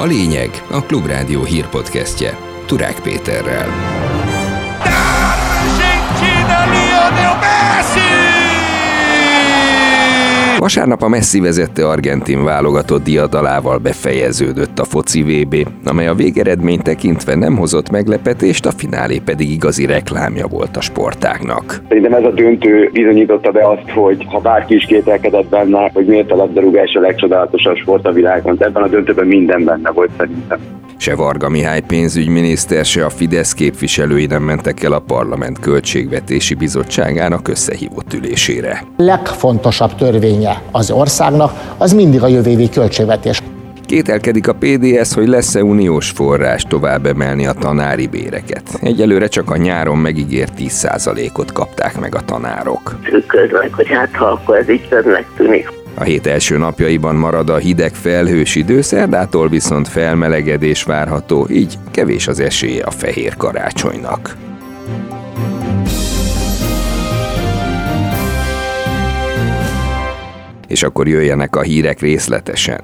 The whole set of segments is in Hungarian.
A lényeg a Klubrádió hírpodcastje Turák Péterrel. Vasárnap a Messi vezette argentin válogatott diadalával befejeződött a foci VB, amely a végeredmény tekintve nem hozott meglepetést, a finálé pedig igazi reklámja volt a sportágnak. Szerintem ez a döntő bizonyította be azt, hogy ha bárki is kételkedett benne, hogy miért a labdarúgás a legcsodálatosabb sport a világon, ebben a döntőben minden benne volt szerintem. Se Varga Mihály pénzügyminiszter, se a Fidesz képviselői nem mentek el a Parlament Költségvetési Bizottságának összehívott ülésére. Legfontosabb törvénye az országnak az mindig a jövő költségvetés. Kételkedik a PDS, hogy lesz-e uniós forrás tovább emelni a tanári béreket. Egyelőre csak a nyáron megígért 10%-ot kapták meg a tanárok. Trükköd hogy hát ha akkor ez így tűnik. A hét első napjaiban marad a hideg felhős idő, szerdától viszont felmelegedés várható, így kevés az esélye a fehér karácsonynak. És akkor jöjjenek a hírek részletesen.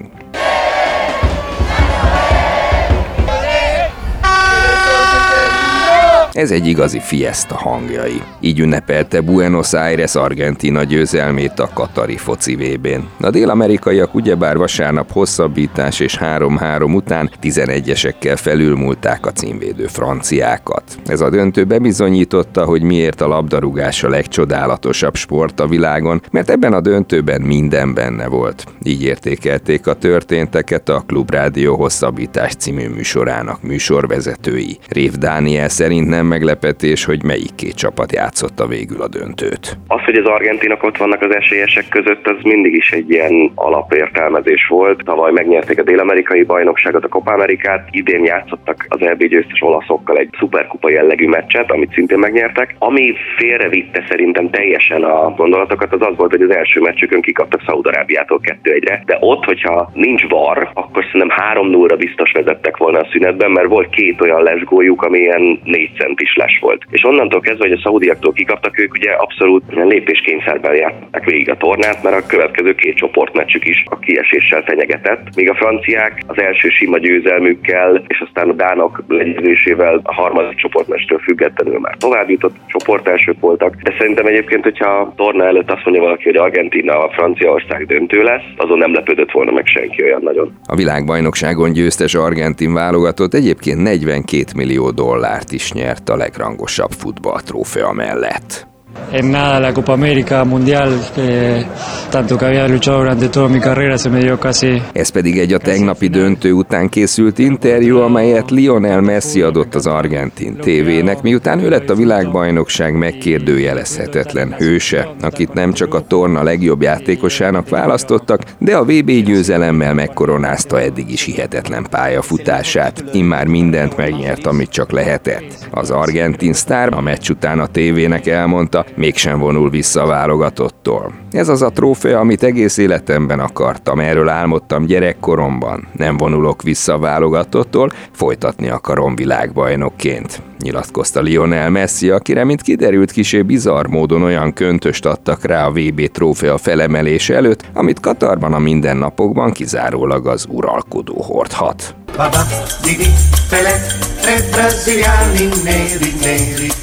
Ez egy igazi fiesta hangjai. Így ünnepelte Buenos Aires Argentina győzelmét a Katari foci VB-n. A dél-amerikaiak ugyebár vasárnap hosszabbítás és 3-3 után 11-esekkel felülmúlták a címvédő franciákat. Ez a döntő bebizonyította, hogy miért a labdarúgás a legcsodálatosabb sport a világon, mert ebben a döntőben minden benne volt. Így értékelték a történteket a Klubrádió hosszabbítás című műsorának műsorvezetői. Rév Dániel szerint nem meglepetés, hogy melyik két csapat játszotta végül a döntőt. Az, hogy az argentinok ott vannak az esélyesek között, az mindig is egy ilyen alapértelmezés volt. Tavaly megnyerték a dél-amerikai bajnokságot, a Copa Amerikát, idén játszottak az EB győztes olaszokkal egy szuperkupa jellegű meccset, amit szintén megnyertek. Ami félrevitte szerintem teljesen a gondolatokat, az az volt, hogy az első meccsükön kikaptak Szaudarábiától 2-1-re, de ott, hogyha nincs var, akkor szerintem 3 0 biztos vezettek volna a szünetben, mert volt két olyan lesgójuk, ami ilyen 4 cent is les volt. És onnantól kezdve, hogy a szaudiaktól kikaptak, ők ugye abszolút lépéskényszerben járták végig a tornát, mert a következő két csoportmeccsük is a kieséssel fenyegetett. Míg a franciák az első sima győzelmükkel, és aztán a dánok legyőzésével a harmadik csoportmecstől függetlenül már tovább jutott, csoportelsők voltak. De szerintem egyébként, hogyha a torna előtt azt mondja valaki, hogy Argentina a Franciaország döntő lesz, azon nem lepődött volna meg senki olyan nagyon. A világbajnokságon győztes argentin válogatott egyébként 42 millió dollárt is nyert a legrangosabb futballtrófea mellett. En nada, la Copa América Mundial, que tanto que había luchado durante toda mi carrera, se me dio casi... Ez pedig egy a tegnapi döntő után készült interjú, amelyet Lionel Messi adott az argentin tévének, miután ő lett a világbajnokság megkérdőjelezhetetlen hőse, akit nem csak a torna legjobb játékosának választottak, de a VB győzelemmel megkoronázta eddig is hihetetlen pályafutását. Immár mindent megnyert, amit csak lehetett. Az argentin sztár a meccs után a tévének elmondta, mégsem vonul vissza a válogatottól. Ez az a trófea, amit egész életemben akartam, erről álmodtam gyerekkoromban. Nem vonulok vissza a válogatottól, folytatni akarom világbajnokként nyilatkozta Lionel Messi, akire, mint kiderült, kisé bizarr módon olyan köntöst adtak rá a VB trófea felemelés előtt, amit Katarban a mindennapokban kizárólag az uralkodó hordhat.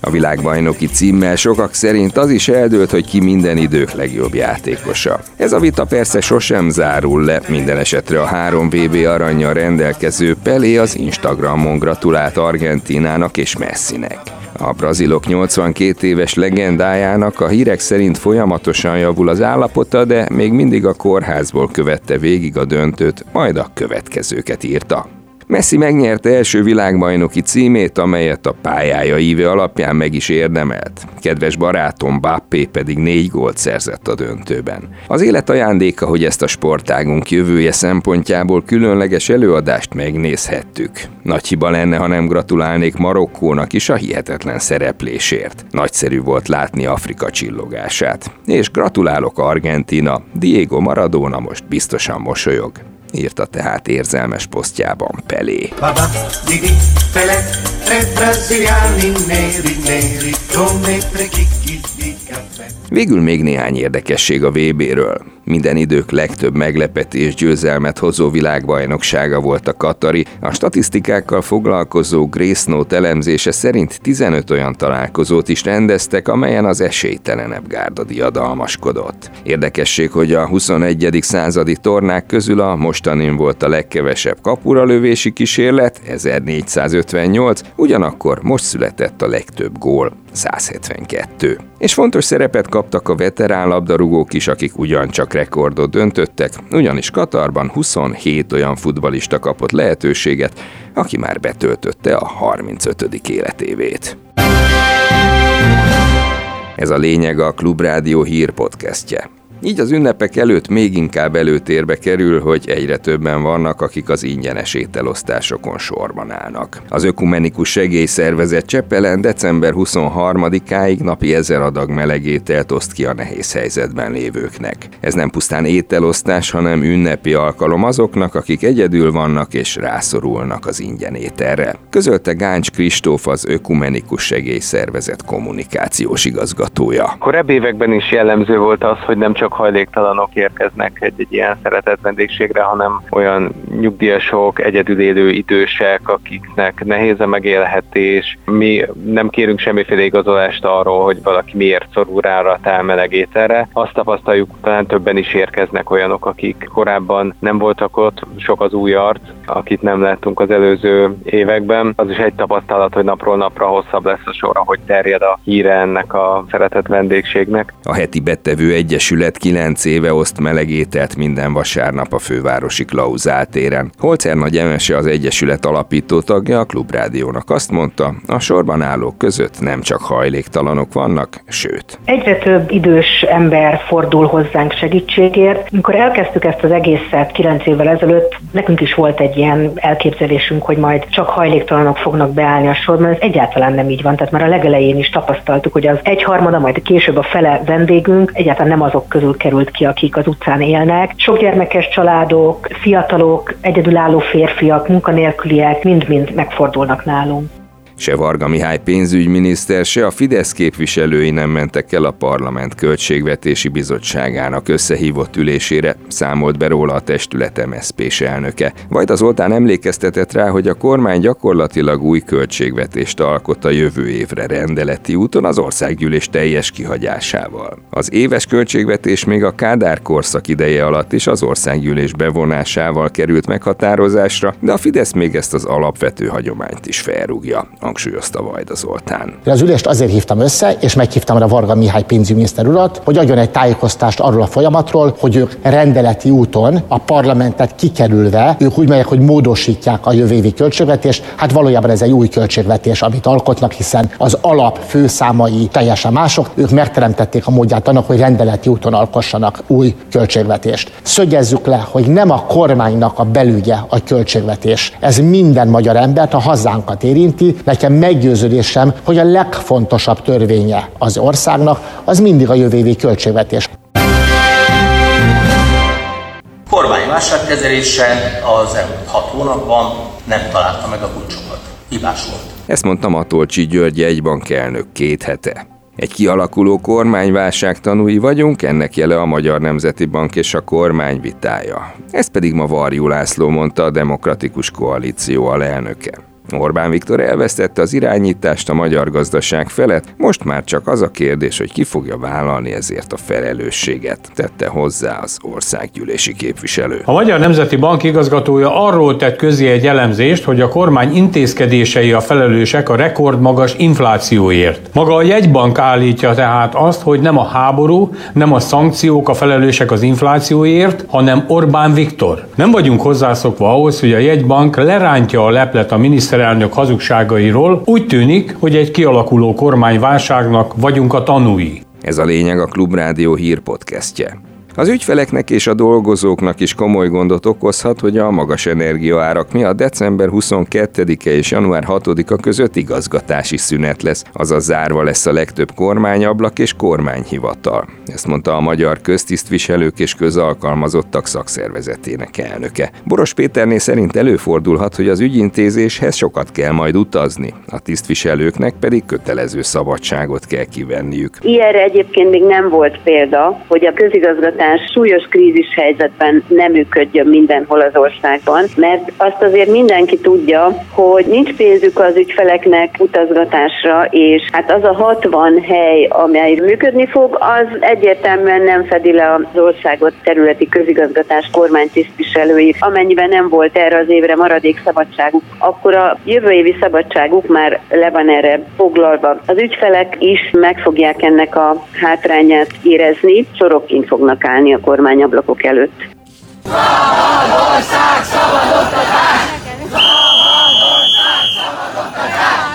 A világbajnoki címmel sokak szerint az is eldőlt, hogy ki minden idők legjobb játékosa. Ez a vita persze sosem zárul le, minden esetre a három VB aranya rendelkező Pelé az Instagramon gratulált Argentinának és Messinek. A brazilok 82 éves legendájának a hírek szerint folyamatosan javul az állapota, de még mindig a kórházból követte végig a döntőt, majd a következőket írta. Messi megnyerte első világbajnoki címét, amelyet a pályája íve alapján meg is érdemelt. Kedves barátom Bappé pedig négy gólt szerzett a döntőben. Az élet ajándéka, hogy ezt a sportágunk jövője szempontjából különleges előadást megnézhettük. Nagy hiba lenne, ha nem gratulálnék Marokkónak is a hihetetlen szereplésért. Nagyszerű volt látni Afrika csillogását. És gratulálok Argentina, Diego Maradona most biztosan mosolyog írta tehát érzelmes posztjában Pelé. Végül még néhány érdekesség a VB-ről. Minden idők legtöbb meglepetés győzelmet hozó világbajnoksága volt a Katari. A statisztikákkal foglalkozó Grace Note elemzése szerint 15 olyan találkozót is rendeztek, amelyen az esélytelenebb gárda diadalmaskodott. Érdekesség, hogy a 21. századi tornák közül a mostanin volt a legkevesebb kapura lövési kísérlet, 1458, ugyanakkor most született a legtöbb gól, 172. És fontos szerepet kaptak a veterán labdarúgók is, akik ugyancsak rekordot döntöttek, ugyanis Katarban 27 olyan futbalista kapott lehetőséget, aki már betöltötte a 35. életévét. Ez a lényeg a Klubrádió hírpodcastje. Így az ünnepek előtt még inkább előtérbe kerül, hogy egyre többen vannak, akik az ingyenes ételosztásokon sorban állnak. Az Ökumenikus Segélyszervezet Csepelen december 23-áig napi ezer adag melegételt oszt ki a nehéz helyzetben lévőknek. Ez nem pusztán ételosztás, hanem ünnepi alkalom azoknak, akik egyedül vannak és rászorulnak az ingyen ételre. Közölte Gáncs Kristóf az Ökumenikus Segélyszervezet kommunikációs igazgatója. Korábbi években is jellemző volt az, hogy nem csak csak hajléktalanok érkeznek egy-egy ilyen szeretett vendégségre, hanem olyan nyugdíjasok, egyedül élő idősek, akiknek nehéz a megélhetés. Mi nem kérünk semmiféle igazolást arról, hogy valaki miért szorul rá a tálmelegételre. Azt tapasztaljuk, talán többen is érkeznek olyanok, akik korábban nem voltak ott, sok az új arc, akit nem láttunk az előző években. Az is egy tapasztalat, hogy napról napra hosszabb lesz a sor, hogy terjed a híre ennek a szeretett vendégségnek. A heti betevő egyesület 9 éve oszt melegételt minden vasárnap a fővárosi Klauzál téren. Holcer Nagy Emese az Egyesület alapító tagja a Klubrádiónak azt mondta, a sorban állók között nem csak hajléktalanok vannak, sőt. Egyre több idős ember fordul hozzánk segítségért. Amikor elkezdtük ezt az egészet 9 évvel ezelőtt, nekünk is volt egy ilyen elképzelésünk, hogy majd csak hajléktalanok fognak beállni a sorban, ez egyáltalán nem így van. Tehát már a legelején is tapasztaltuk, hogy az egyharmada, majd később a fele vendégünk egyáltalán nem azok közül került ki, akik az utcán élnek. Sok gyermekes családok, fiatalok, egyedülálló férfiak, munkanélküliek mind-mind megfordulnak nálunk. Se Varga Mihály pénzügyminiszter, se a Fidesz képviselői nem mentek el a Parlament Költségvetési Bizottságának összehívott ülésére, számolt be róla a testület MSZP-s elnöke. Vajda Zoltán emlékeztetett rá, hogy a kormány gyakorlatilag új költségvetést alkot a jövő évre rendeleti úton az országgyűlés teljes kihagyásával. Az éves költségvetés még a Kádár korszak ideje alatt is az országgyűlés bevonásával került meghatározásra, de a Fidesz még ezt az alapvető hagyományt is felrúgja hangsúlyozta Vajda Zoltán. Az ülést azért hívtam össze, és meghívtam a Varga Mihály pénzügyminiszter urat, hogy adjon egy tájékoztást arról a folyamatról, hogy ők rendeleti úton a parlamentet kikerülve, ők úgy megyek, hogy módosítják a jövő évi költségvetést. Hát valójában ez egy új költségvetés, amit alkotnak, hiszen az alap főszámai teljesen mások. Ők megteremtették a módját annak, hogy rendeleti úton alkossanak új költségvetést. Szögezzük le, hogy nem a kormánynak a belügye a költségvetés. Ez minden magyar embert, a hazánkat érinti, Nekem meggyőződésem, hogy a legfontosabb törvénye az országnak az mindig a jövő évi költségvetés. Kormányválságkezelése az elmúlt hat hónapban nem találta meg a kulcsokat. Hibás volt. Ezt mondta Matolcsi György egybank elnök két hete. Egy kialakuló kormányválság tanúi vagyunk, ennek jele a Magyar Nemzeti Bank és a kormány vitája. Ezt pedig ma Varjú László mondta a Demokratikus Koalíció alelnöke. Orbán Viktor elvesztette az irányítást a magyar gazdaság felett, most már csak az a kérdés, hogy ki fogja vállalni ezért a felelősséget, tette hozzá az országgyűlési képviselő. A Magyar Nemzeti Bank igazgatója arról tett közé egy elemzést, hogy a kormány intézkedései a felelősek a rekordmagas inflációért. Maga a jegybank állítja tehát azt, hogy nem a háború, nem a szankciók a felelősek az inflációért, hanem Orbán Viktor. Nem vagyunk hozzászokva ahhoz, hogy a jegybank lerántja a leplet a miniszter miniszterelnök hazugságairól, úgy tűnik, hogy egy kialakuló kormányválságnak vagyunk a tanúi. Ez a lényeg a Klubrádió hírpodcastje. Az ügyfeleknek és a dolgozóknak is komoly gondot okozhat, hogy a magas energiaárak miatt december 22-e és január 6-a között igazgatási szünet lesz, azaz zárva lesz a legtöbb kormányablak és kormányhivatal. Ezt mondta a Magyar Köztisztviselők és Közalkalmazottak Szakszervezetének elnöke. Boros Péterné szerint előfordulhat, hogy az ügyintézéshez sokat kell majd utazni, a tisztviselőknek pedig kötelező szabadságot kell kivenniük. Ilyenre egyébként még nem volt példa, hogy a közigazgatás súlyos krízis helyzetben nem működjön mindenhol az országban, mert azt azért mindenki tudja, hogy nincs pénzük az ügyfeleknek utazgatásra, és hát az a 60 hely, amely működni fog, az egyértelműen nem fedi le az országot területi közigazgatás kormánytisztviselői. Amennyiben nem volt erre az évre maradék szabadságuk, akkor a jövő évi szabadságuk már le van erre foglalva. Az ügyfelek is meg fogják ennek a hátrányát érezni, sorokként fognak állni a kormányablakok előtt. Szabadország, szabad oktatás!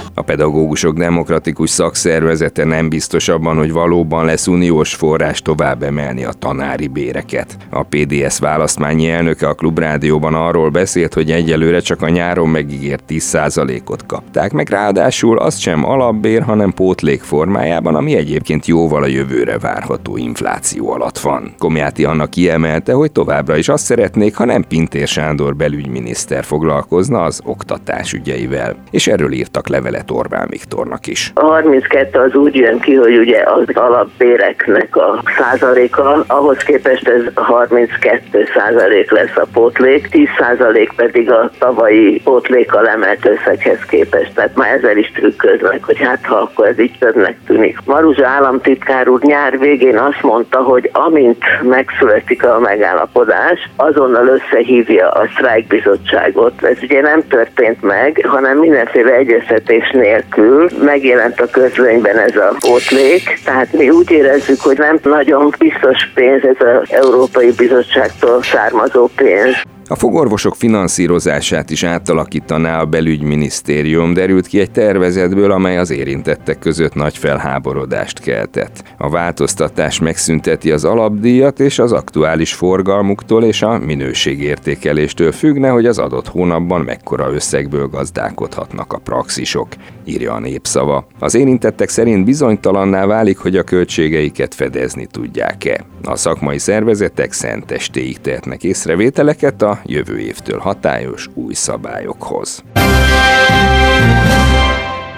A pedagógusok demokratikus szakszervezete nem biztos abban, hogy valóban lesz uniós forrás tovább emelni a tanári béreket. A PDS választmányi elnöke a Klubrádióban arról beszélt, hogy egyelőre csak a nyáron megígért 10%-ot kapták, meg ráadásul az sem alapbér, hanem pótlék formájában, ami egyébként jóval a jövőre várható infláció alatt van. Komjáti annak kiemelte, hogy továbbra is azt szeretnék, ha nem Pintér Sándor belügyminiszter foglalkozna az oktatás ügyeivel. És erről írtak levelet Orbán Viktornak is. A 32 az úgy jön ki, hogy ugye az alapbéreknek a százaléka, ahhoz képest ez 32 százalék lesz a pótlék, 10 százalék pedig a tavalyi pótlékkal emelt összeghez képest. Tehát már ezzel is trükköznek, hogy hát ha akkor ez így többnek tűnik. Maruzsa államtitkár úr nyár végén azt mondta, hogy amint megszületik a megállapodás, azonnal összehívja a sztrájkbizottságot. Ez ugye nem történt meg, hanem mindenféle egyeztetés nélkül megjelent a közlönyben ez a pótlék, tehát mi úgy érezzük, hogy nem nagyon biztos pénz ez az Európai Bizottságtól származó pénz. A fogorvosok finanszírozását is átalakítaná a belügyminisztérium, derült ki egy tervezetből, amely az érintettek között nagy felháborodást keltett. A változtatás megszünteti az alapdíjat, és az aktuális forgalmuktól és a minőségértékeléstől függne, hogy az adott hónapban mekkora összegből gazdálkodhatnak a praxisok, írja a népszava. Az érintettek szerint bizonytalanná válik, hogy a költségeiket fedezni tudják-e. A szakmai szervezetek szentestéig tehetnek észrevételeket a jövő évtől hatályos új szabályokhoz.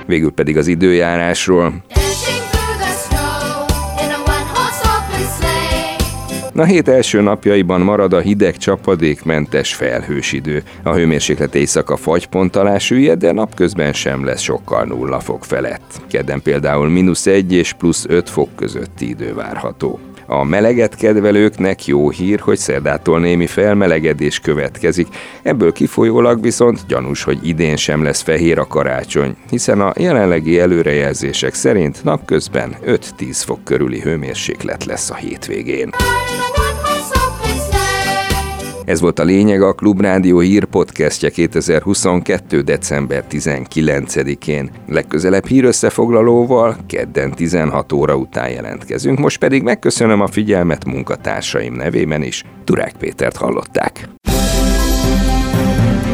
Végül pedig az időjárásról. A hét első napjaiban marad a hideg csapadékmentes felhős idő. A hőmérséklet éjszaka fagypont alá süllyed, de napközben sem lesz sokkal nulla fok felett. Kedden például mínusz 1 és plusz 5 fok közötti idő várható. A meleget kedvelőknek jó hír, hogy szerdától némi felmelegedés következik, ebből kifolyólag viszont gyanús, hogy idén sem lesz fehér a karácsony, hiszen a jelenlegi előrejelzések szerint napközben 5-10 fok körüli hőmérséklet lesz a hétvégén. Ez volt a lényeg a Klubrádió hírpodcastje 2022. december 19-én. Legközelebb hírösszefoglalóval kedden 16 óra után jelentkezünk. Most pedig megköszönöm a figyelmet munkatársaim nevében is. Turák Pétert hallották.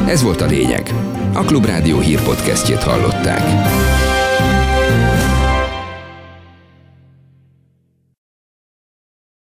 Ez volt a lényeg. A Klubrádió hírpodcastjét hallották.